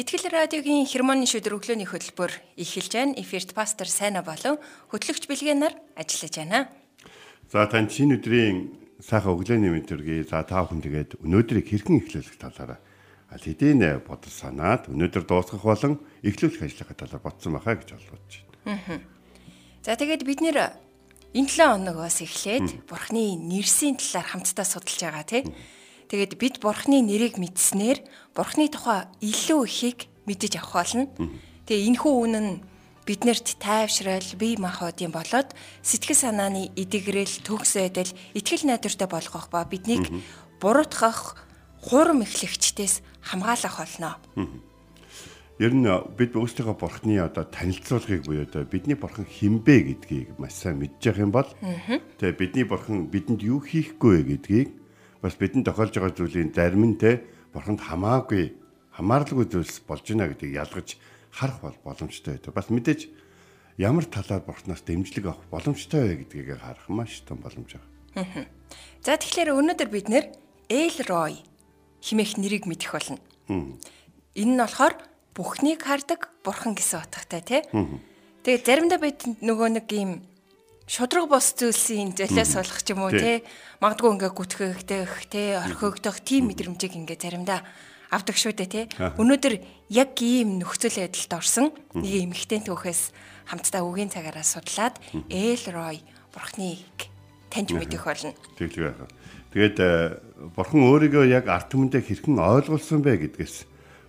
Итгэл радиогийн хермоны шүдэр өглөөний хөтөлбөр эхэлж байна. Эфирт пастор Сайна болон хөтлөгч Билгэнаар ажиллаж байна. За танд шинэ өдрийн сайхан өглөөний мэнд төргий. За та бүхэн тэгээд өнөөдрийг хэрхэн эхлүүлэх талаараа аль хэдийн бодол санаад өнөөдөр дуусгах болон эхлүүлэх ажлынхаа талаар бодсон байхаа гэж олгож байна. За тэгээд бид нэр энэ 7 хоногоос эхлээд Бурхны нэрсийн талаар хамтдаа судалж байгаа тий. Тэгээд бид Бурхны нэрийг мэдснээр Бурхны тухай илүү ихийг мэдэж авах болно. Тэгээ энэхүү үнэн биднэрт тайвшрал, бие махбодын болоод сэтгэл санааны эдгэрэл, төгс байдал, итгэл найдвартай болгох ба биднийг буруутгах хурам эхлэгчдээс хамгаалах болно. Ер нь бид өөрсдийнхөө бурхны одоо танилцуулгыг буюу одоо бидний бурхан хинбэ гэдгийг маш сайн мэдж явах юм бол тэгээ бидний бурхан бидэнд юу хийхгүй гэдгийг бас бидэнд тохиолж байгаа зүйлийн зарим нь те бурханд хамаагүй хамааралгүй зүйлс болж байна гэдгийг ялгаж харах бол боломжтой байдаг. Бас мэдээж ямар талаар бурхнаас дэмжлэг авах боломжтой вэ гэдгийг харах маш том боломж байгаа. За тэгэхээр өнөөдөр бид нэр Эл Рой химэх нэрийг мэдэх болно. Энэ нь болохоор бүхнийг хардаг бурхан гэсэн утгатай тий. Тэгээд заримдаа бид нөгөө нэг юм шудраг бос зүйлсийн золиос болох ч юм уу тий. Магадгүй ингээ гүтгэхдэх тий, орхигдох тийм мэдрэмжийг ингээ заримдаа авдаг шүү дээ тий. Өнөөдөр яг ийм нөхцөл байдалд орсон нэг эмэгтэй түүхээс хамтдаа үгийн цагаараа судлаад Эл Рой бурхныг таньж мэдэх болно. Тэг тэг байна. Тэгээд э, бурхан өөрийгөө яг арт түмэндээ хэрхэн ойлгуулсан бэ гэдгээс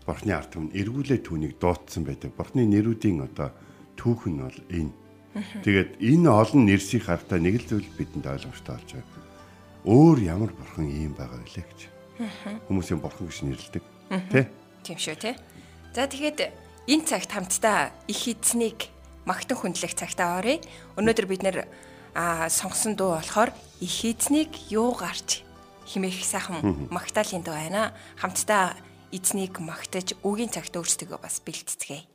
бурхны арт түмэн эргүүлээ түүнийг дуудсан байдаг. Бурхны нэрүүдийн одоо түүх нь бол энэ. Тэгээд энэ олон нэрсийг хартаа нэг л зүйл бидэнд ойлгомжтой болж байгаа. Өөр ямар бурхан ийм байгаа вэ гэж. Хүмүүсийн бурхан гэж нэрлэдэг. Тэ? Тийм шүү, тэ. За тэгэхэд энэ цагт хамтдаа их эзнийг магтан хүндлэх цагтаа оръё. Өнөөдөр бид нэр сонгосон дуу болохоор их эзнийг юу гарч химэх сайхан магтаалын дуу байна. Хамтдаа эзнийг магтаж үгийн цагт өөрсдөө бас бэлтцгээе.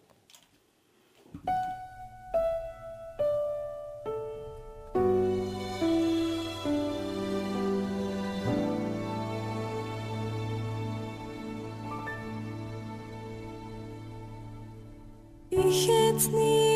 It's me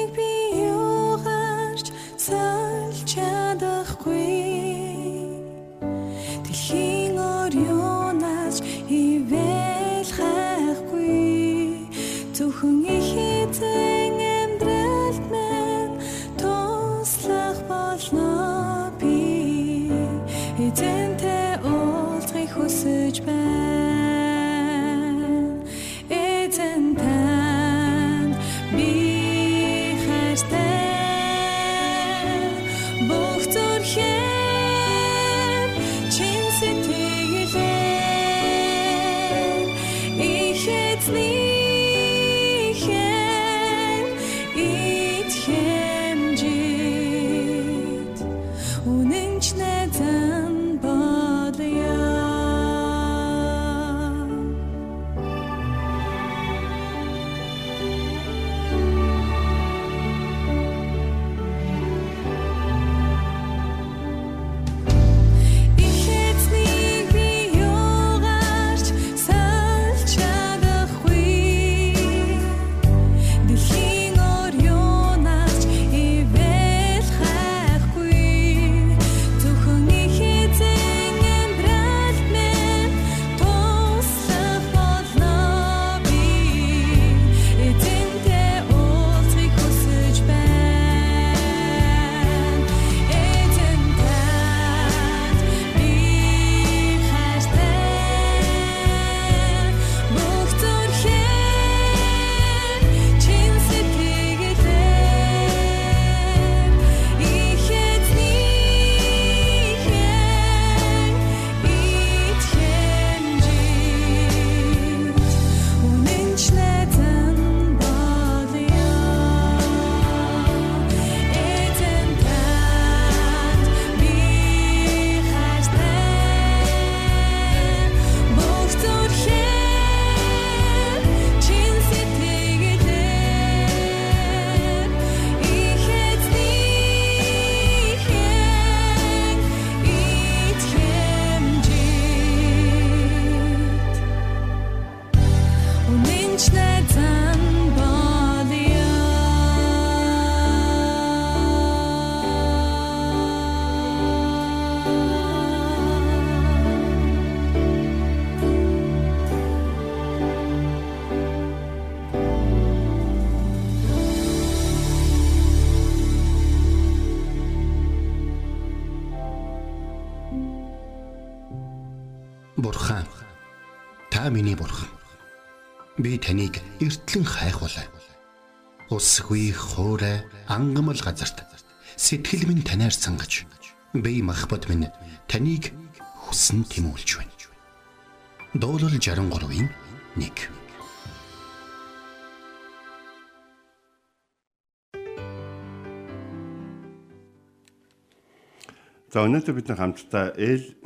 makes me Та миний бурхан. Би таныг эртлэн хайхвалаа. Усгүй хоорой ангамл газарт сэтгэл минь танаар сангаж би махбат минь таныг хүсн тимүүлж байна. Дуурал 63-ийн 1 За өнөөдөр бид хамтдаа Эл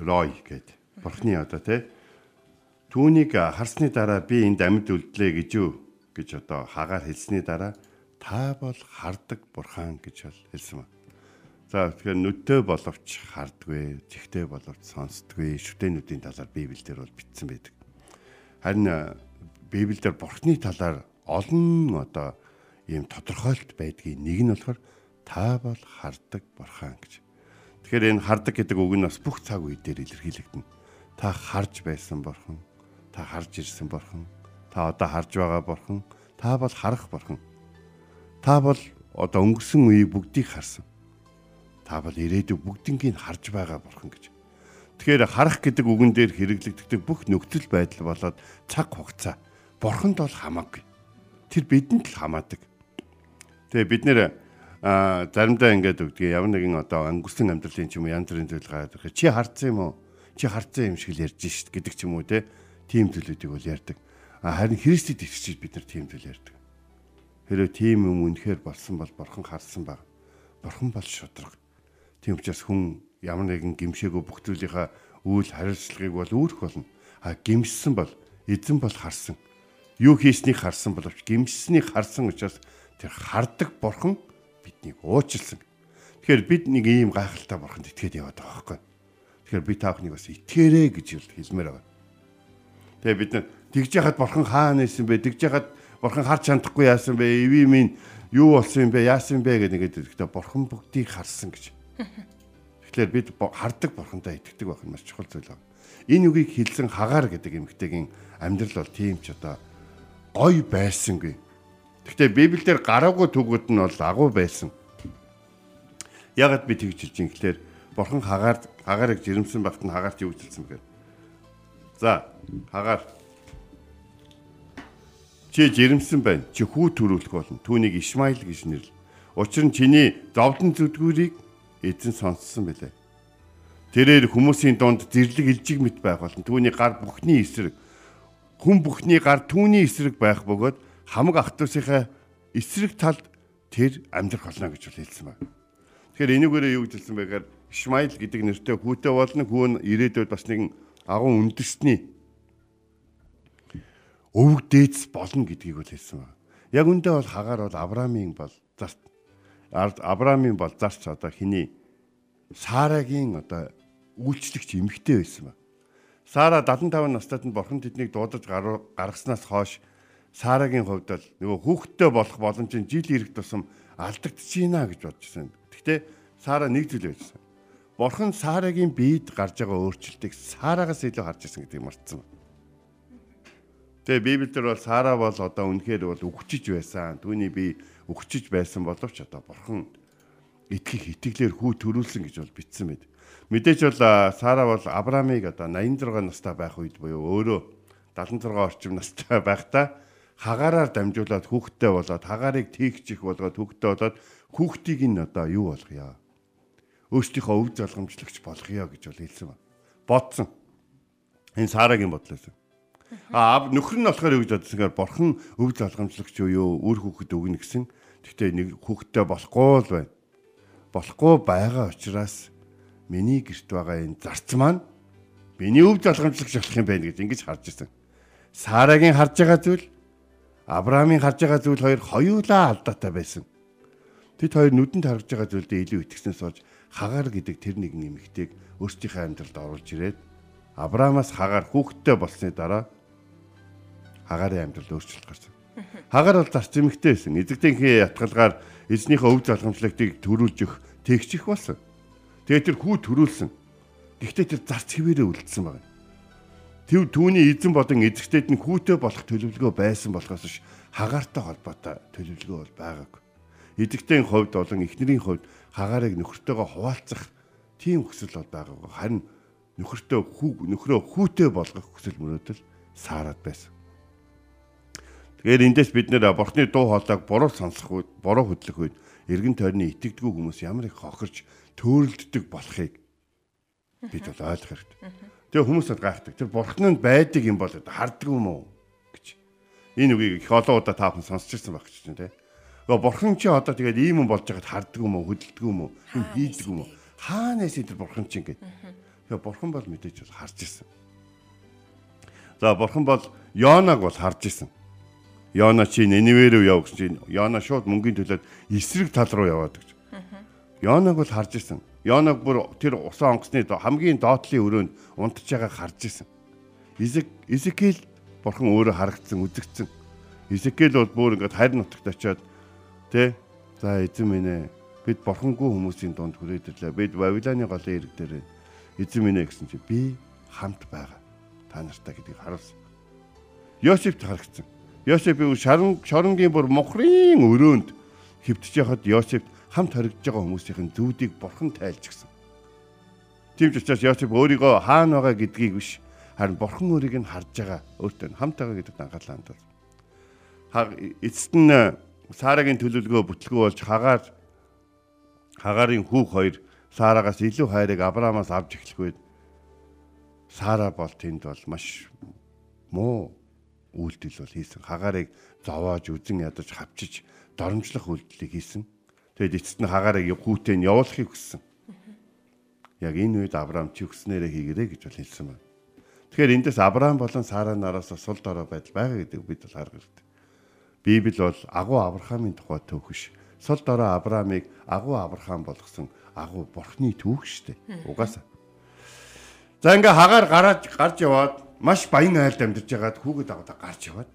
Рой гэдэг бурхны одоо тий түүнийг харсны дараа би энд амьд үлдлээ гэж юу гэж одоо хагаар хэлсний дараа та бол хардаг бурхан гэж хэлсэн ба. За тэгэхээр нүдтэй боловч хардгүй, чихтэй боловч сонсдгүй, шүтэнүүдийн талаар Библиэлд бол бичсэн байдаг. Харин Библиэлд бурхны талаар олон одоо ийм тодорхойлт байдгийг нэг нь болохоор та бол хардаг бурхан гэж. Тэгэхээр энэ хардаг гэдэг үг нь бас бүх цаг үе дээр илэрхийлэгдэнэ. Та харж байсан бурхан, та харж ирсэн бурхан, та одоо харж байгаа бурхан, та бол харах бурхан. Та бол одоо өнгөрсөн үеийг бүгдийг харсан. Та бол ирээдүйг бүгднийг харж байгаа бурхан гэж. Тэгэхээр харах гэдэг үгэн дээр хэрэглэгддэг бүх нөхцөл байдал болоод цаг хугацаа бурханд бол хамаагүй. Тэр бидэнд л хамаадаг. Тэгээ бид нэр заримдаа ингээд өгдөг ямар нэгэн одоо өнгөрсөн амьдралын ч юм уу янз бүрийн зүйл гараад ирэх чи харцсан юм уу чи харцсан юм шиг л ярьж шít гэдэг ч юм уу те тийм зүйлүүдийг бол ярьдаг а харин Христэд итгэж бид нар тийм зүйл ярьдаг хэрвээ тийм юм үнэхээр болсон бол бурхан харсан баг бурхан бол шудраг тийм учраас хүн ямар нэгэн гимшээгөө бүх зүйлийнхаа үйл хариуцлагыг бол үүрэх болно а гимссэн бол эзэн бол харсан юу хийснийг харсан боловч гимсснийг харсан учраас тэр хардаг бурхан биднийг уучлсан. Тэгэхээр бид нэг ийм гайхалтай бурханд итгээд яваад байгаа байхгүй. Тэгэхээр би та бүхнийг бас итгээрэй гэж хэлмээр байгаа. Тэгээ бид нар тэгж яхад бурхан хаана исэн бэ? Тэгж яхад бурхан харж чадахгүй яасан бэ? Эви минь юу болсон юм бэ? Яасан бэ гэдэг нэгэд бурхан бүгдийг харсан гэж. Тэгэхээр бид хардаг бурхандаа итгэдэг байх нь маш чухал зүйл байна. Энэ үгийг хэлсэн хагаар гэдэг эмгтэйгийн амьдрал бол тийм ч одоо гой байсангүй Гэхдээ Библиэлд гараагүй түгүүд нь бол агуу байсан. Ягаад би тэгж хэлж юм гэхээр Бурхан хагаар хагаарыг жирэмсэн багт нь хагаарт юу хэлсэн бэхээр. За, хагаар чи жирэмсэн байна. Чи хүү төрүүлэх болно. Түүнийг Ишмаил гэж нэрлэ. Учир нь чиний зовдон зүдгүүрийг эзэн сонссон байлээ. Тэрээр хүмүүсийн дунд зэрлэг илжиг мэт байх болно. Түүний гар бүхний эсрэг. Хүн бүхний гар түүний эсрэг байх бөгөөд хамаг ах トゥ усийнхаа эсрэг талд тэр амьдрах болно гэж хэлсэн байна. Тэгэхээр энийгээрээ юу гэж хэлсэн бэ гэхээр Ишмаил гэдэг нэртэй хүүтэй болно хүүн ирээдүйд бас нэгэн агуу үндэсний өвөг дээдс болно гэдгийг бол хэлсэн байна. Яг үндэ бол хагаар бол Авраамийн бол зарт Авраамийн бол зарч одоо хиний Сарагийн одоо үйлчлэгч эмэгтэй байсан ба. Сара 75 настайд нь бурхан тэднийг дуудаж гаргаснаас хойш Сарагийн хувьд л нөгөө хүүхдтэй болох боломж нь жил ирэх тусам алдагдчихийна гэж бодож байна. Гэхдээ Сара нэг зүйл байсан. Бурхан Сарагийн биед гарч байгаа өөрчлөлтийг Сарагаас илүү харж ирсэн гэдгийг мартсан. Тэгээ Библиэлд бол Сара бол одоо үнэхээр бол өгчөж байсан. Түүний бие өгчөж байсан боловч одоо Бурхан итгэх итгэлээр хүү төрүүлсэн гэж бол бичсэн мэд. Мэдээж бол Сара бол Авраамыг одоо 86 настай байх үед буюу өөрөө 76 орчим настай байхдаа хагаараар дамжуулаад хүүхдтэй болоод хагаарыг тээгчих болгоод хүүхдтэй болоод хүүхдийг нь одоо юу болгоё? Өөрсдийнхөө өв залгамжлагч болгоё гэж бол хэлсэн ба. Бодсон. Энэ Сарагийн бодол байсан. А нөхөр нь болохоор юу гэж бодсонгаар борхон өв залгамжлагч юу үр хүүхэд өгнө гэсэн. Гэхдээ нэг хүүхдтэй болохгүй л байна. Болохгүй байгаа учраас миний гэрт байгаа энэ зарц маань миний өв залгамжлагч болох юм байна гэж ингэж харж ирсэн. Сарагийн харж байгаа зүйл Авраамийн харж байгаа зүйл хоёр хоёулаа алдаатай байсан. Тэд хоёр нүдэнд харж байгаа зүйлдээ илүү итгэснээс болж хагаар гэдэг тэр нэг нэмэгтэйг өөрсдийнхөө амьдралд оруулж ирээд Авраамаас хагаар хүүхэдтэй болсны дараа хагаарын амьдрал өөрчлөлт гарсан. Хагаар бол зарц эмэгтэй байсан. Эзэгтэнхээ ятгалгаар эзнийхээ өв залгамжлагтыг төрүүлж өг тэгчих болсон. Тэгээд тэр хүү төрүүлсэн. Гэхдээ тэр зарц хэвээрээ үлдсэн байна. Тэв түүний эзэн болон эзэгтэйд нь хүүтэй болох төлөвлөгөө байсан болохоос ш хагаартай холбоотой төлөвлөгөө бол байгаагүй. Эзэгтийн хувьд болон эхнэрийн хувьд хагаарыг нөхөртөөгөө хуваалцах тийм хүсэл бол байгаагүй. Харин нөхөртөө хүү нөхрөө хүүтэй болгох хүсэл мөрөөдөл саарад байсан. Тэгэхээр эндээс бид нэр бурхны дуу хоолойг буруу сонсох үед, буруу хөдлөх үед эргэн тойрны итгэдэггүй хүмүүс ямар их хохирч төөрөлддөг болохыг бид бол ойлгох хэрэгтэй. Тэгээ хүмүүс бол гайхдаг. Тэр бурхан нь байдаг юм бол харддаг юм уу гэж. Энэ үгийг их олон удаа таахан сонсч ирсэн байх чинь тий. Гэхдээ бурхан чи одоо тэгээд ийм юм болж байгаад харддаг юм уу, хөдөлдөг юм уу, хийдэг юм уу? Хаанаас тэр бурхан чи ингээд. Тэгээ бурхан бол мэдээж бол харж ирсэн. За бурхан бол Йонаг бол харж ирсэн. Йона чи Ниневе рүү яв гэсэн чинь Йона шууд мөнгөний төлөөд эсрэг тал руу яваад гэж. Йонаг бол харж ирсэн. Йонаг бүр тэр усан онгоцны хамгийн доотлын өрөөнд унтж байгааг харж ирсэн. Изек Изекэл бурхан өөрөө харагдсан, үзэгдсэн. Изекэл бол бүр ингээд харь нутагт очиод тэ за эзэн минь ээ бид бурхангүй хүмүүсийн дунд хүрээдэрлээ. Бид Вавилоны голын ирэг дээр эзэн минь ээ гэсэн чи би хамт байгаа. Та нартай гэдгийг харуулсан. Йосефт харагдсан. Йосефийн шаран шоронгийн бүр мухрын өрөөнд хөвтөж яхад Йосеф хамт хоригдж байгаа хүмүүсийн зүудийг бурхан тайлж гисэн. Тийм ч учраас Йосеф өөрийгөө хаана байгаа гэдгийг биш харин бурхан өөрийг нь харж байгаа өөртөө хамт байгаа гэдэгт анхаарлаа хандуул. Хаг эцэст нь Сарагийн төлөвлөгөө бүтлгүү болж хагаар хагаарын хүүх хоёр Сарагаас илүү хайрыг Авраамаас авч эхлэх үед Сара бол тэнд бол маш муу үйлдэл бол хийсэн. Хагаарыг зовоож үзен ядаж хавчиж доромжлох үйлдэлийг хийсэн. Тэгэд эцэст нь хагаарыг хүүтэй нь явуулахыг хүссэн. Яг энэ үед Авраам чи өгснээрээ хийгэрэй гэж бол хэлсэн байна. Тэгэхээр эндээс Авраам болон Сара нараас сул дорой байдал байгаа гэдэг бид бол харах хэрэгтэй. Библи бол агуу Авраамийн тухай төөхөш. Сул дорой Авраамыг агуу Авраам болгосон агуу Бурхны түүх штэ. Угаасаа. За ингээ хагаар гараад гарч яваад маш баян айлд амьдарч байгаад хүүгээд аваад гарч яваад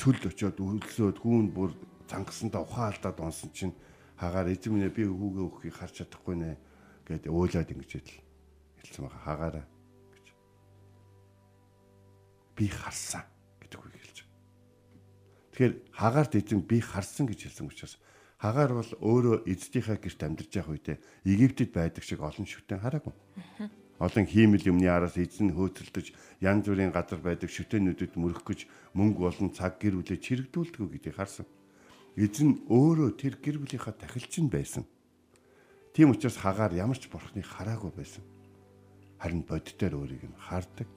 цүл очиод үлсөөд хүүн бүр цангасандаа ухаан алдаад унсан чинь хагаар эзэн минь би хүүгээ өгөхийг харж чадахгүй нэ гэд өөлөөд ингэж идэл хэлсэн байгаа хагаараа гэж би харсан гэдэг үг. Тэгэхээр хагаарт эзэн би харсан гэж хэлсэн учраас хагаар бол өөрөө эздийнхээ гэрт амьдарч байх үедээ Египтэд байдаг шиг олон шүтэн хараагүй олон хиймэл юмны араас эзэн хөөцөлдөж янз бүрийн газар байдаг шүтэнүүдэд мөрөх гэж мөнгө болон цаг гэр бүлээ чирэгдүүлдэг гэдгийг харсан. Эзэн өөрөө тэр гэр бүлийнхаа тахилчин байсан. Тийм учраас хагаар ямар ч бурхныг хараагүй байсан. Харин бодитоор өөрийг нь хардаг,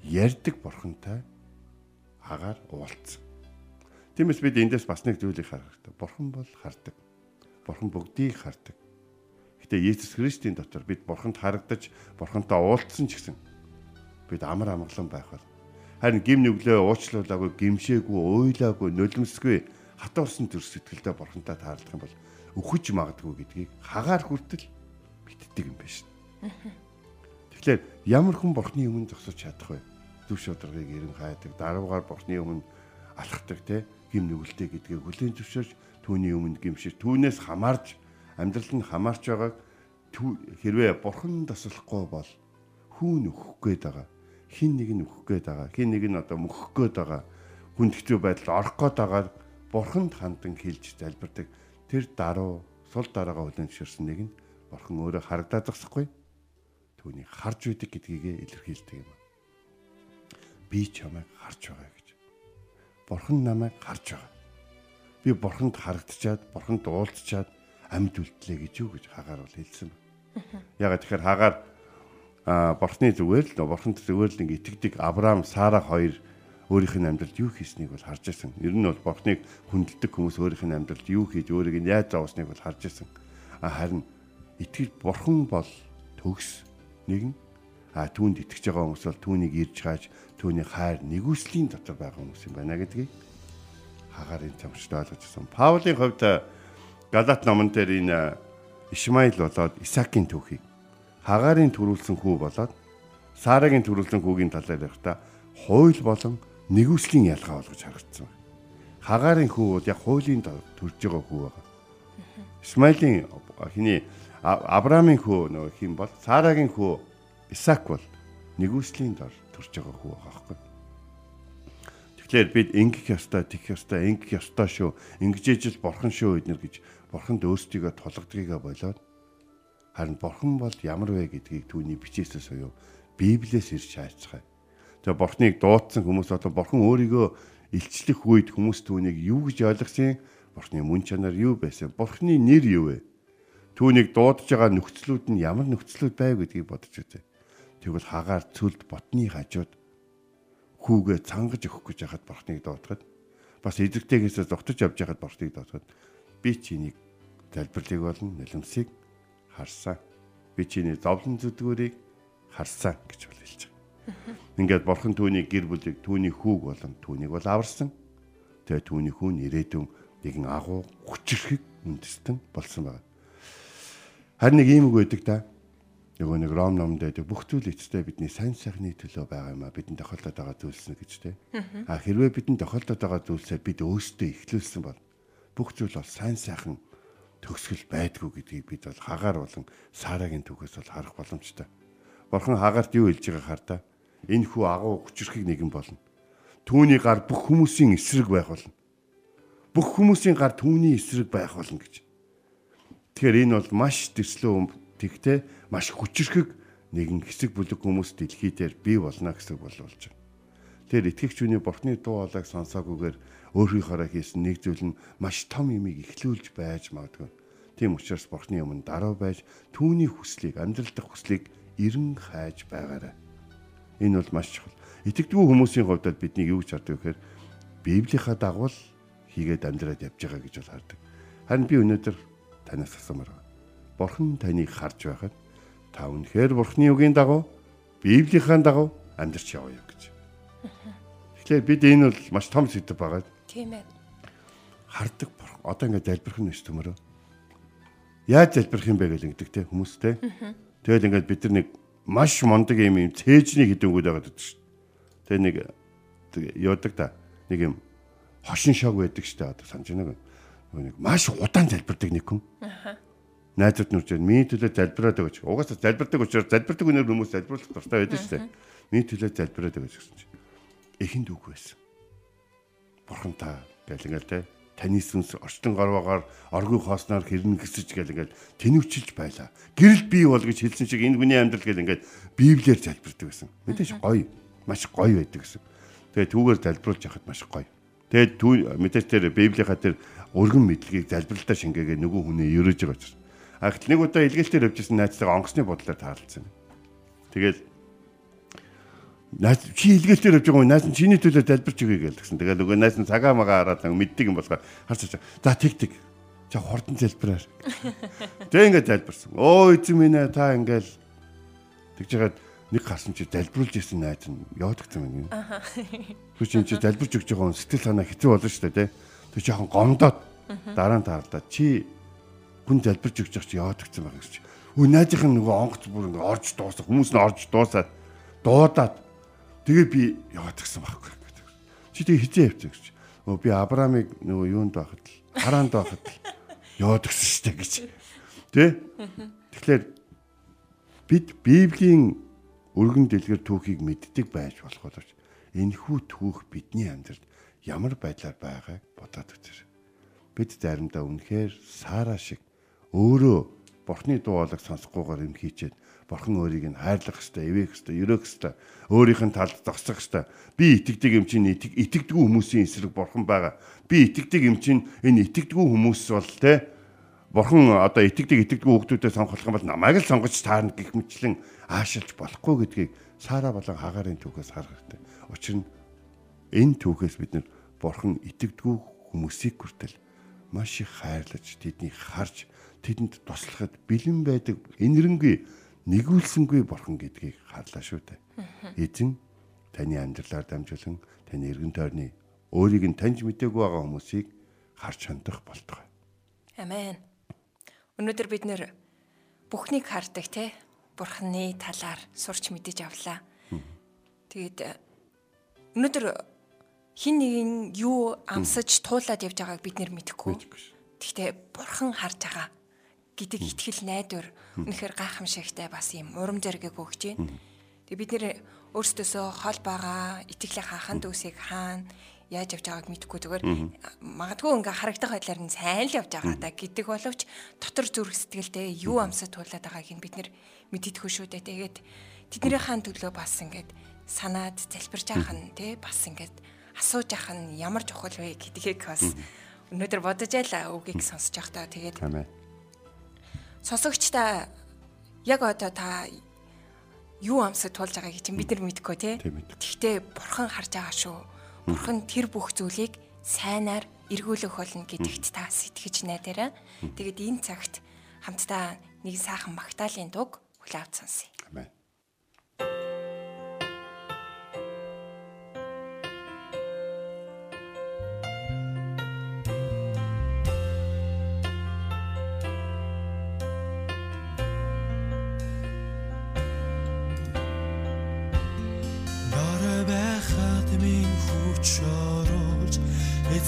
ярьдаг бурхантай хагаар уулзсан. Тиймээс бид эндээс бас нэг зүйлийг харах хэрэгтэй. Бурхан бол хардаг. Бурхан бүгдийг хардаг Гэтэ Есүс Христийн дотор бид бурханд харагдаж бурхантай уулзсан ч гэсэн бид амар амгалан байх бол харин гим нүглээ уучлуулаагүй гимшээгүй уйлаагүй нулимсгүй хатуурсан төр сэтгэлдээ бурхантай таарлах юм бол өхөж магадгүй гэдгийг хагаар хүртэл битдэг юм байна шин. Тэгэхээр ямар хүн бурхны өмнө зогсож чадах вэ? Зүв шударгыг эрен хайдаг, даруугаар бурхны өмнө алхдаг те гим нүгэлтэй гэдгийг хүлээн зөвшөөрч түүний өмнө гимшиж түүнээс хамаарж амьдрал нь хамаарч байгааг хэрвээ бурхан таслахгүй бол хүүн өөхөх гээд байгаа. Хин нэг нь өөхөх гээд байгаа. Хин нэг нь одоо мөхөх гээд байгаа. Хүндхтэй байдалд орох гээд байгаа бурханд хандан хэлж залбирдаг. Тэр даруу сул дараагаа хүлэн зөвшөөрсөн нэг нь бурхан өөрөө харагдаад зогсохгүй. Түүнийг харж үйдэг гэдгийг илэрхийлдэг юм. Би чамайг харж байгаа гэж. Бурхан намайг харж байгаа. Би бурханд харагдчаад, бурханд уулзчаад амьд үлдлээ гэж юу гэж хагаар бол хэлсэн. Ягаад тэгэхээр хагаар бурхны зүгээр л бурханд зүгээр л нэг итгэдэг Авраам, Сара хоёр өөрийнх нь амьдралд юу хийснийг бол харж ирсэн. Ер нь бол бурхныг хүндэлдэг хүмүүс өөрийнх нь амьдралд юу хийж өөрийг нь яаж зовсныг бол харж ирсэн. Харин итгэл бурхан бол төгс нэгэн а түүнд итгэж байгаа хүмүүс бол түүнийг ирж хааж түүний хайр нэгүслийн дотор байгаа хүмүүс юм байна гэдгийг хагарын цамшд ойлгожсон. Паулийн хувьд Галат номон дээр энэ Ишмаил болоод Исаакийн түүхийг Хагарын төрүүлсэн хүү болоод Сарагийн төрүүлсэн хүүгийн талаар ярихдаа хууль болон нэгүслийн ялгаа болгож харагдсан. Хагарын хүү бол яг хуулийн төрж байгаа хүү байгаа. Исмаилийн хиний Авраамийн хүү нөгөө хин бол Сарагийн хүү Исаак бол нэгүслийн дор төрж байгаа хүү байгаа байхгүй. Тэгэхээр бид ингэх ёстой, тэгэх ёстой, ингэх ёстой шүү. Ингэж ижил бурхан шүү эднэр гэж бурханд өөрсдийгөө тулгадгийгаа болоод харин бурхан бол ямар вэ гэдгийг түүний бичээсээс буюу Библиэс ирж хайцгаая. Тэгээ бурхныг дуудсан хүмүүс болон бурхан өөрийгөө илчлэх үед хүмүүс түүнийг юу гэж ойлгосон? Бурхны мөн чанар юу байсан? Бурхны нэр юу вэ? Түүнийг дуудаж байгаа нөхцлүүд нь ямар нөхцлүүд байв гэдгийг бодож үзье. Тэгвэл хагаар цүлд ботны хажууд хүүгээ цангаж өгөх гэж яхад бурхныг дуудахад бас эзэгтэйгээс зогтож явж яхад бурхныг дуудахад би чинийг залбирлыг болон нулимсыг харсан. Би чиний зовлон зүдгүүрийг харсан гэж хэлж байгаа. Ингээд бурхан түүний гэр бүлийг түүний хүүг болон түүнийг бол аварсан. Тэгээ түүний хүү нэрээдүн нэгэн агуу хүчрхэг үндэстэн болсон байна. Харин нэг юм үг өгдөг та. Нөгөө нэг Ром номд байдаг бүх зүйл эцтэй бидний сайн сайхны төлөө байгаа юм а бидэнд тохиолдоод байгаа зүйлс нэг гэж те. А хэрвээ бидэнд тохиолдоод байгаа зүйлсээ бид өөсдөө ихлүүлсэн бол бүх зүйл бол сайн сайхан төгсгөл байдгүй гэдгийг бид бол хагаар болон саарагийн түүхээс бол харах боломжтой. Бурхан хагаарт юу хэлж байгааг хар та. Энэ хүү агуу хүчрхийг нэгэн болно. Түүний гар бүх хүмүүсийн эсрэг байх болно. Бүх хүмүүсийн гар түүний эсрэг байх болно гэж. Тэгэхээр энэ бол маш төслөө тэгтээ маш хүчрхэг нэгэн хэсэг бүлэг хүмүүс дэлхий дээр бий болно гэсэн боловч. Тэр итгэгч хүний бурхны дуу хоолойг сонсоогүйгээр өөрийнхөөрөө хийсэн нэг зүйл нь маш том юмыг ихлүүлж байж магадгүй. Тийм учраас бурхны өмнө даруй байж түүний хүслийг амьдрал дахь хүслийг эрен хайж байгаарай. Энэ бол маш чухал. Итгэдэггүй хүмүүсийн хувьд бидний юу гэж хардаг вэ гэхээр Библийнхаа дагуу хийгээд амьдраад явж байгаа гэж бол хардаг. Харин би өнөөдөр танаас асуумаар байна. Бурхан таныг харж байхад та үнэхээр Бурханы үгийн дагуу Библийнхаа дагуу амьдарч яваа гэж. Тэгэхээр бид энэ бол маш том сэдв байгаа. Тийм ээ. Хардаг. Одоо ингээд залбирх нь өс төмөрөө. Яаж залбирх юм бэ гэж ингэдэг те хүмүүстэй. Тэгэл ингээд бид нар нэг маш мондөг юм юм цээжний хідэнгүүд байгаа гэдэг шүү. Тэгээ нэг яадаг та нэг юм хошин шог байдаг шүү дээ одоо санаж байна нэг маш удаан залбирдаг нэг хүн. Аа. Найзууд нүрж миний төлөө залбираад өгч. Угаасаа залбирдаг учраас залбирдаг өнөр хүмүүс залбирлах дуртай байдаг шүү дээ. Миний төлөө залбираад өгч гэсэн чинь. Эхэнд үг байсан. Бурхан та гэл ингээл те таны сүнс орчлон гарваагаар оргүй хоосноор хэрнэ гэсэж гэл ингээд тэнвчилж байлаа. Гэрэл бий бол гэж хэлсэн шиг энэ хүний амьдрал гэл ингээд библиэр залбирдаг гэсэн. Мэдээж гоё, маш гоё байдаг гэсэн. Тэгээ түүгээр залбиулж яхад маш гоё. Тэгээ мэдээж тэр библийнхаа тэр өргөн мэдлэгийг залбиралтаа шингээгээ нөгөө хүнээ ерөөж байгаа ч. А гэтэл нэг удаа илгээлтээр явжсэн найзтайгаа онгоцны бодлоор таарлцсан. Тэгэл Найз чи илгээлтээр явж байгаа юм. Найз нь чиний төлөө залбирч өгье гэсэн. Тэгээд нөгөө найз нь цагаа магаа хараад мэддэг юм болохоор харж байгаа. За тэг тэг. За хурдан залбираар. Тэг ингээд залбирсан. Өө эзэн минь ээ та ингээл тэгж яагаад нэг гарсан чи залбируулж исэн найз нь явагдсан юм. Аа. Түр чи залбирч өгч байгаа хүн сэтгэл санаа хэцүү болно шүү дээ, тэ. Тэг жоохон гомдоод дараа нь таарлаа. Чи хүн залбирч өгч чи явагдсан байгаа гэж. Өө найзынх нь нөгөө онгоц бүр ингээд орж дуусах хүмүүс нь орж дуусаад дуудаад Тэгээ би яваад гисэн байхгүй. Чи тэгээ хизээ явчих гэж. Өө би Авраамыг нөгөө юунд байхад л хараанд байхад л яваад гисэн штэ гэж. Тэ? Тэгэхээр бид Библийн өргөн дэлгэр түүхийг мэддэг байж болох боловч энэ хүү түүх бидний амьдралд ямар байдлаар байгааг бодоод үзэр. Бид заримдаа үнэхээр Сара шиг өөрөө Бурхны дуу хоолойг сонсохгүйгээр юм хийчээд Бурхан өөрийг нь хайрлах хэвээр, эвээх хэвээр, өрөөх хэвээр, өөрийнх нь талд зогсох хэвээр. Би итгэдэг юм чинь итгэдэггүй хүмүүсийн эсрэг Бурхан байгаа. Би итгэдэг юм чинь энэ итгэдэггүй хүмүүс бол те Бурхан одоо итгэдэг итгэдэггүй хүмүүсээ сонгох юм бол намайг л сонгож таарна гэх мэтлэн аашилж болохгүй гэдгийг Сара болон Хагарын түүхээс харах хэрэгтэй. Учир нь энэ түүхээс бид нар Бурхан итгэдэггүй хүмүүсийг хүртэл маш их хайрлаж тэднийг харж тэдэнд туслахад бэлэн байдаг энэрэнгүй нэгүүлсэнгүй бурхан гэдгийг харлаа шүү дээ. Эзэн таны амьдралаар дамжуулан таны эргэн тойрны өөрийг нь таньж мдэггүй байгаа хүмүүсийг харж хандах болтугай. Амен. Өнөөдөр бид нэр бүхнийг хардаг те бурхны талаар сурч мэдэж авлаа. Тэгээд өнөөдөр хин нэгэн юу амсаж туулаад явж байгааг бид нэр мэдэхгүй. Гэхдээ бурхан харж байгаа гэдэг итгэл найдвар үнэхээр гайхамшигтай бас юм урам зориг өгч байна. Тэгээ бид нэр өөрсдөөсөө хол байгаа итгэлийн хаан дүүсийг хаана яаж явж байгааг мэдэхгүй. Зүгээр магадгүй ингээ харагдах байдлаар нь сайн л явж байгаа да гэдэг боловч дотор зүрх сэтгэлдээ юу амсад туулаад байгааг нь бид нэр мэддэхгүй шүү дээ. Тэгээд тэднийхэн төлөө бас ингээд санаад залбирч авах нь тий бас ингээд асууж авах нь ямар чухал вэ гэдгийг бас өнөөдөр бодож байла үгийг сонсож байхдаа тэгээд сонсогчдаа яг одоо та юу амсад тулж байгааг чинь бид нар мэдэхгүй тий. Гэхдээ бурхан харж байгаа шүү. Бурхан тэр бүх зүйлийг сайнаар эргүүлэх болно гэдэгт та сэтгэж найдаарай. Тэгээд энэ цагт хамтдаа нэг сайхан магтаалын дуг хүлээвч сонсъё.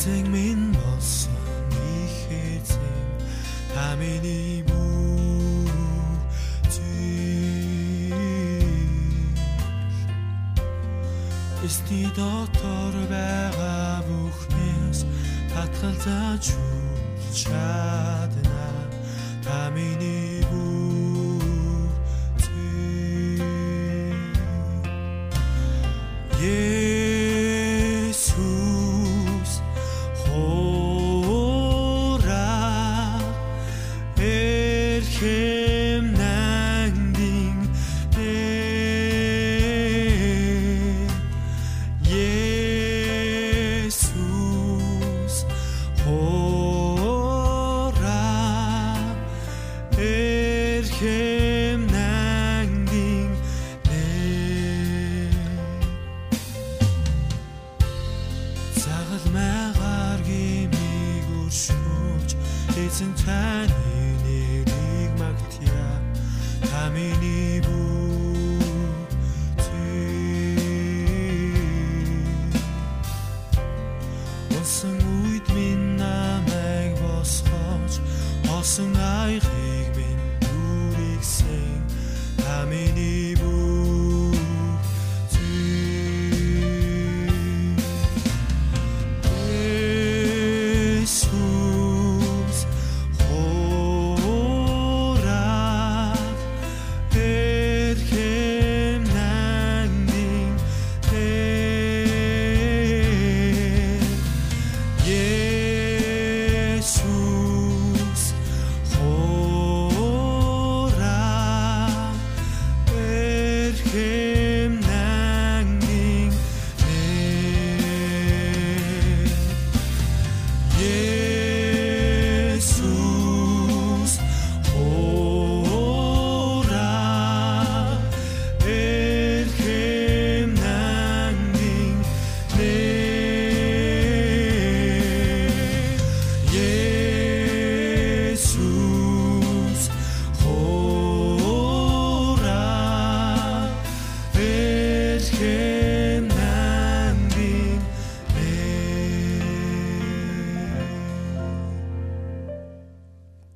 Эзэн минь болсон их эзэн та миний Эсний дотор байгаа бүхнээс татгалзаж чадна та миний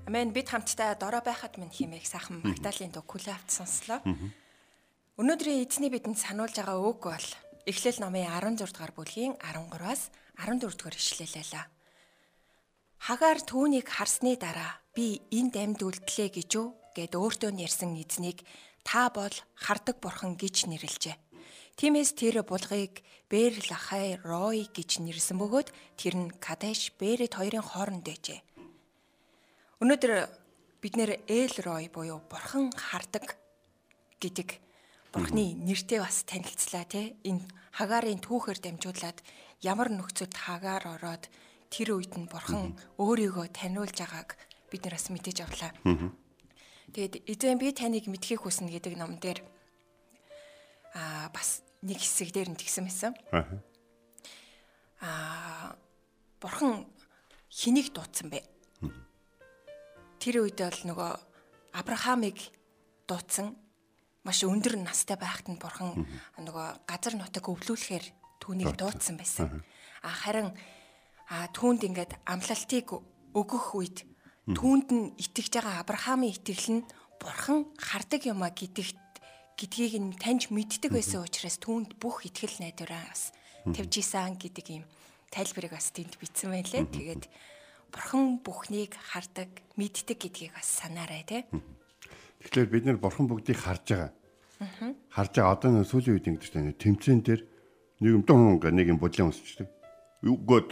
бид хамтдаа дорой байхад минь химээх сайхан Магдалины дуу Кулавт сонслоо. Өнөөдрийн эзний бидэнд сануулж байгаа үг бол Эхлэл номын 16 дугаар бүлгийн 13-аас 14 дугаар ишлэлээлээ. Хагаар түүнийг харсны дараа би энд амьд үлдлээ гэж юу гэд өөртөө ярьсан эзнийг та бол хардаг бурхан гэж нэрлжээ. Тиймээс тэр булгыг Бэр Лахай Рой гэж нэрлсэн бөгөөд тэр нь Кадеш Бэрэд хоёрын хооронд байжээ. Өнөөдөр бид нэр Эл Рой буюу Бурхан хардаг гэдэг Бурхны нэртэй бас танилцлаа тий. Энэ Хагарын түүхээр дамжуулаад ямар нөхцөлд Хагаар ороод тэр үед нь Бурхан өөрийгөө таниулж байгааг бид нар бас мэдэж авлаа. Тэгээд эзэн би таныг мэдхийг хүснэ гэдэг ном дээр аа бас нэг хэсэг дээр нь тэгсэн байсан. Аа Бурхан хэнийг дуудсан бэ? Тэр үед бол нөгөө Авраамыг дуудсан. Маш өндөр настай байхад нь бурхан нөгөө газар нутаг өвлүүлэхээр түүнийг дуудсан. байсан. А харин а түүнд ингээд амлалтыг өгөх үед түүнд нь итгэж байгаа Авраамийн итгэл нь бурхан хардаг юма гэдэгт гэдгийг нь таньж мэддэг байсан учраас түүнд бүх итгэл найдвараа бас тавьж исэн гэдэг юм тайлбарыг бас тэнд бичсэн байлээ. Тэгээд бурхан бүхнийг хардаг, мэддэг гэдгийг бас санаарай тий. Тэгэхээр бид нэр бурхан бүгдийг харж байгаа. Харж байгаа одоо нэг сүүлийн үед ингэдэг чинь тэмцэн дээр нэг юм дун нэг юм бодлон өсчдөг. Үгүй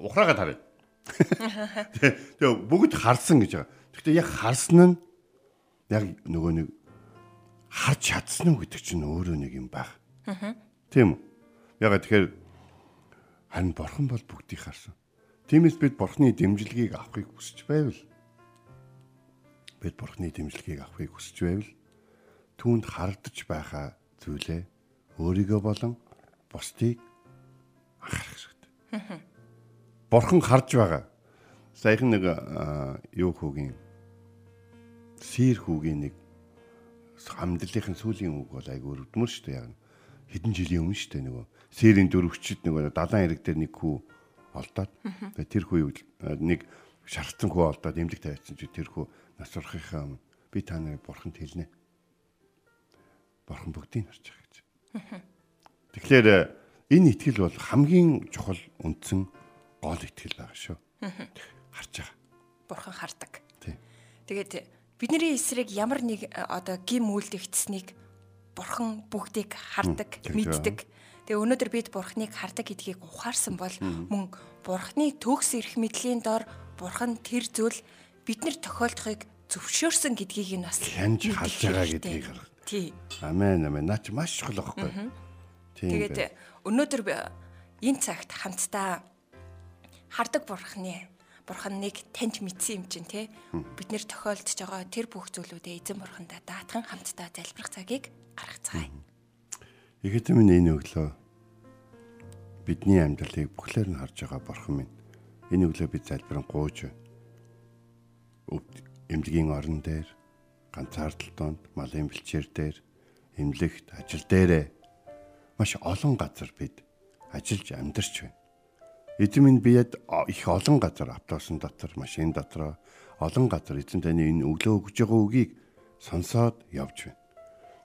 ухраагаад харъя. Тэгээ бүгд харсан гэж байгаа. Гэхдээ яг харсан нь яг нөгөө нэг харж чадсан уу гэдэг чинь өөрөө нэг юм баг. Тийм үү? Ягаад тэгэхээр харин бурхан бол бүгдийг харсан. Тиймээс бид бурханы дэмжлэгийг авахыг хүсэж байвал бид бурханы дэмжлэгийг авахыг хүсэж байвал түүнд харагдаж байгаа зүйлээ өөрийгөө болон бусдыг анхаарах хэрэгтэй. Бурхан харж байгаа. Саяхан нэг юу хүүгийн сир хүүгийн нэг хамдлалынхын сүүлийн үг бол айгүй өрөвдмөр шүү дээ яг хэдэн жилийн өмнө шүү дээ нөгөө сэрийн дөрөвчд нөгөө далайн хэрэг дээр нэг хүү олдоод тэр хүү нэг шархсан хүү олдоод эмнэлэг тавьчихсан чи тэр хүү нас урахынхаа өмнө би та нарыг бурханд хэлнэ. Бурхан бүгдийг харж байгаа гэж. Тэгэхээр энэ итгэл бол хамгийн чухал үндсэн гол итгэл байгаа шүү. Харж байгаа. Бурхан хардаг. Тэгээд бидний эсрэг ямар нэг одоо гим үйлдэгдсэнийг бурхан бүгдийг хардаг, мэддэг. Тэгээ өнөөдөр бид бурхныг хардаг гэдгийг ухаарсан бол мөн бурхны төгс эрх мэдлийн дор бурхан тэр зүйл биднэр тохиолдохыг зөвшөөрсөн гэдгийг нь бас хянж халж байгаа гэдгийг харах. Тий. Амен амен. Наач маш чухал байхгүй. Тийм. Тэгээд өнөөдөр энэ цагт хамтдаа хардаг бурхны бурханыг таньж мэдсэн юм чинь те бид нэр тохиолдож байгаа тэр бүх зүйлүүдээ эзэн бурхандаа даатхан хамтдаа залбирах цагийг гаргацгаая. Ихэд минь энэ өглөө бидний амьдралыг бүхлээр нь харж байгаа бурхан минь энэ өглөө бид залбирэн гууж. Эмнэлгийн орон дээр ганцаардал донд малын бэлчээр дээр эмнэлэгт ажил дээрээ маш олон газар бид ажиллаж амьдарч байна Эзэн минь биед их олон газар автобусын дотор, машин дотор олон газар эзэн таны энэ өглөө өгж байгаа үгийг сонсоод явж байна.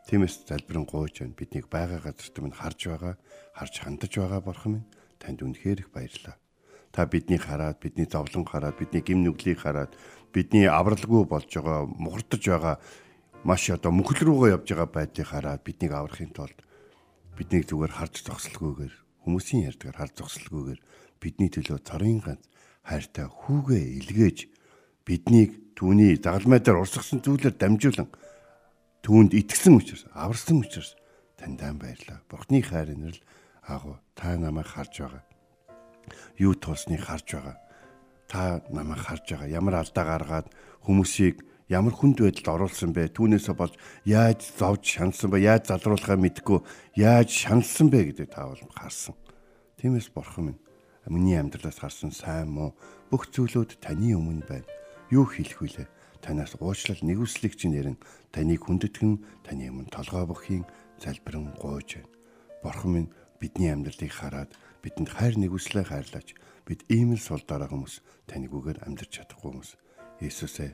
Тиймээс залбирэн гуйж байна. Биднийг байгаа газарт минь харж байгаа, харж хандаж байгаа бурхан минь танд үнэхээр их баярлалаа. Та биднийг хараад, бидний зовлон хараад, бидний гим нүглийг хараад, бидний авралгүй болж байгаа, мухардж байгаа маш одоо мөхөл рүүгээ явж байгаа байдлыг хараад биднийг аврахын тулд биднийг зүгээр харж зогсолгүйгээр хүмүүсийн ярьдгаар харж зогсолгүйгээр бидний төлөө царын ганц хайртай хүүгээ илгээж биднийг түүний загалмай дээр урсгасан зүйлээр дамжуулан түүнд итгэсэн учраас аварсан учраас таньдаа баярлаа. Бурхны хайр инэрл агуу та намайг харж байгаа. Юу туусныг харж байгаа. Та намайг харж байгаа. Ямар алдаа гаргаад хүмүүсийг ямар хүнд байдалд оруулсан бэ? Түүнээсээ болж яаж зовж шансан бэ? Яаж залруулахаа мэдгүй яаж шансан бэ гэдэг та бол харсан. Тиймээс бурхан минь Миний амьдралаас гарсан сайн муу бүх зүйлүүд таны өмнө байна. Юу хэлэх вүлээ? Танаас уучлал нэгүслийг чинь ярин таныг хүндэтгэн таны өмнө толгой бохын залбирэн гуйж байна. Бурхан минь бидний амьдралыг хараад бидэнд хайр нэгүслээ хайрлаач. Бид ийм л сул дараа хүмүүс таныг үгээр амьдрч чадахгүй хүмүүс. Есүсээ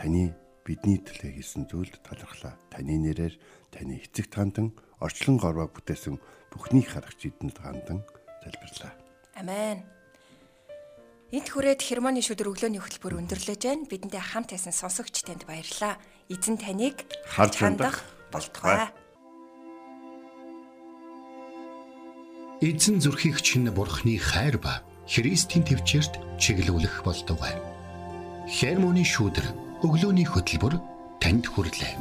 таны бидний төлөө хийсэн зүйлд талархлаа. Таны нэрээр таны эцэг тандан орчлон горвоо бүтээсэн бүхнийг харагч эдэнд хандан залбирлаа. Амен. Энд хүрээд Хермоны шүдэр өглөөний хөтөлбөр өндөрлөж байна. Бидэнтэй хамт байсан сонсогч танд баярлалаа. Эзэн таныг харж хандах болтугай. Эзэн зүрхийг чинь бурхны хайр ба Христийн төвчөрт чиглүүлэх болтугай. Хермоны шүдэр өглөөний хөтөлбөр танд хүрэлээ.